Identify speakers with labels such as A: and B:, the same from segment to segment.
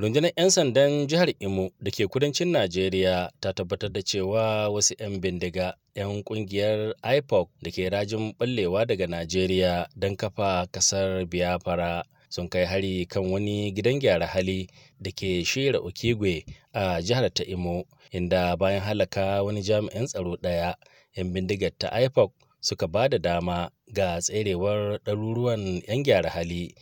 A: rundunar 'yan sandan jihar imo da ke kudancin najeriya ta tabbatar da cewa wasu 'yan bindiga 'yan ƙungiyar ipoc da ke rajin ballewa daga najeriya don kafa ƙasar biafra sun kai hari kan wani gidan gyara hali da ke shira okigwe a jihar ta imo inda bayan halaka wani jami'in tsaro ɗaya 'yan bindigar ta ipoc suka ba da dama ga tserewar ɗaruruwan 'yan gyara hali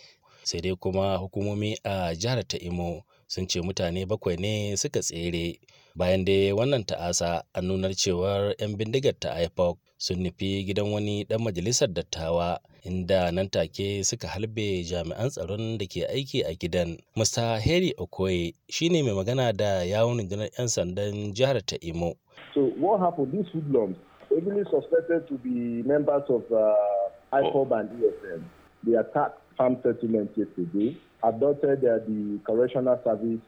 A: sai dai kuma hukumomi a jihar ta imo sun ce mutane bakwai ne suka tsere. Bayan dai wannan ta'asa an nunar cewar 'yan bindigar ta ipoc sun nufi gidan wani dan majalisar dattawa inda nan take suka halbe jami'an tsaron da ke aiki a gidan. Mr harry okoye shine mai magana da yawon rundunar 'yan sandan jihar ta imo.
B: So what happened these hoodlums heavily suspected to be members of uh, ipob and esm they attacked farm settlement yesterday adopted uh, the correctional service.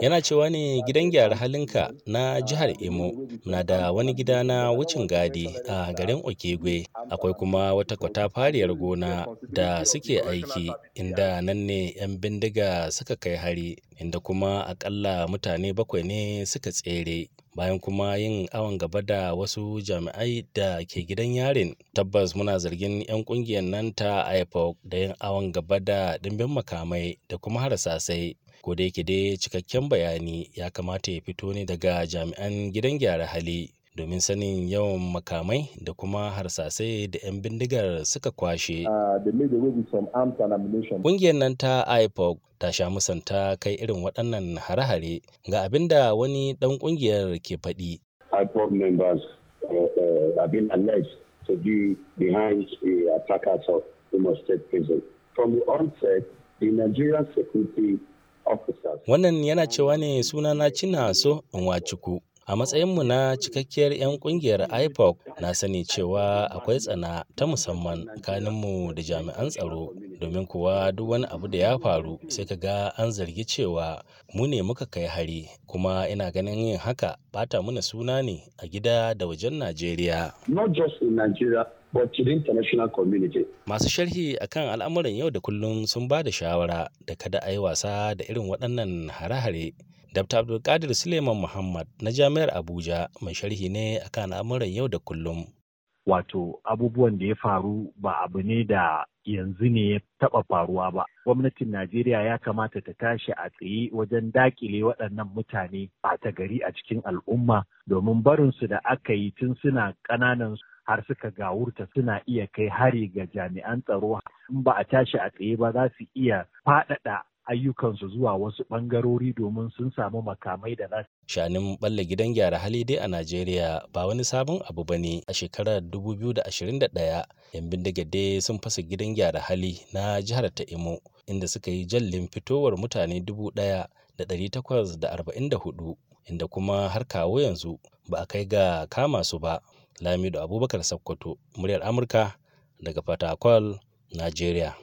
A: Yana cewa ne gidan gyara halinka na jihar Imo na da wani gida na wucin gadi a garin Okegwe. Akwai kuma wata kwatafariyar gona da suke aiki inda nan ne 'yan bindiga suka kai hari inda kuma akalla mutane bakwai ne suka tsere. bayan kuma yin awon gaba da wasu jami'ai da ke gidan yarin tabbas muna zargin 'yan ƙungiyar nan ta ipoc da yin awon gaba da dimbin makamai da kuma harsasai ko da yake dai cikakken bayani ya kamata ya fito ne daga jami'an gidan gyara hali domin sanin yawan makamai da kuma harsasai da 'yan bindigar suka kwashe. Ƙungiyar nan ta IPOC ta sha musanta kai irin waɗannan hare-hare ga abin da wani ɗan ƙungiyar ke faɗi.
C: IPOC members uh, uh, have been alleged to be behind the attackers of Imo State Prison. From the onset, the Nigerian security.
A: Wannan yana cewa ne sunana Cina so Nwachukwu. A matsayinmu na cikakkiyar 'yan ƙungiyar ipoc na sani cewa akwai tsana ta musamman tsakaninmu da jami'an tsaro. Domin kuwa duk wani abu da ya faru sai ka ga an zargi cewa mu ne muka kai hari. Kuma ina ganin yin haka bata muna suna ne a gida da wajen najeriya.
C: Not just in Nigeria, but to the international community.
A: masu sharhi akan al'amuran yau da kullum sun ba da shawara da kada a yi wasa da irin waɗannan hare-hare. Dr. Abdulkadir Suleiman Muhammad na Jami'ar Abuja mai sharhi ne akan al'amuran yau da kullum.
D: Wato abubuwan da ya faru ba abu ne da yanzu ne ya taɓa faruwa ba. Gwamnatin Najeriya ya kamata ta tashi a tsaye wajen daƙile waɗannan mutane a ta gari a cikin al'umma domin barinsu da aka yi tun suna ƙananan har suka gawurta suna iya kai hari ga jami'an tsaro in ba a tashi a tsaye ba za su iya faɗaɗa ayyukansu zuwa wasu ɓangarori domin sun samu makamai da za
A: Shanin balle gidan gyara hali dai a Najeriya ba wani sabon abu ba ne a shekarar 2021 'yan bindiga dai sun fasa gidan gyara hali na jihar ta Imo inda suka yi jallin fitowar mutane 1,844 inda kuma har kawo yanzu ba a kai ga kama su ba. Lamido Abubakar Sakkwato, muryar Amurka daga Fatakwal, Najeriya.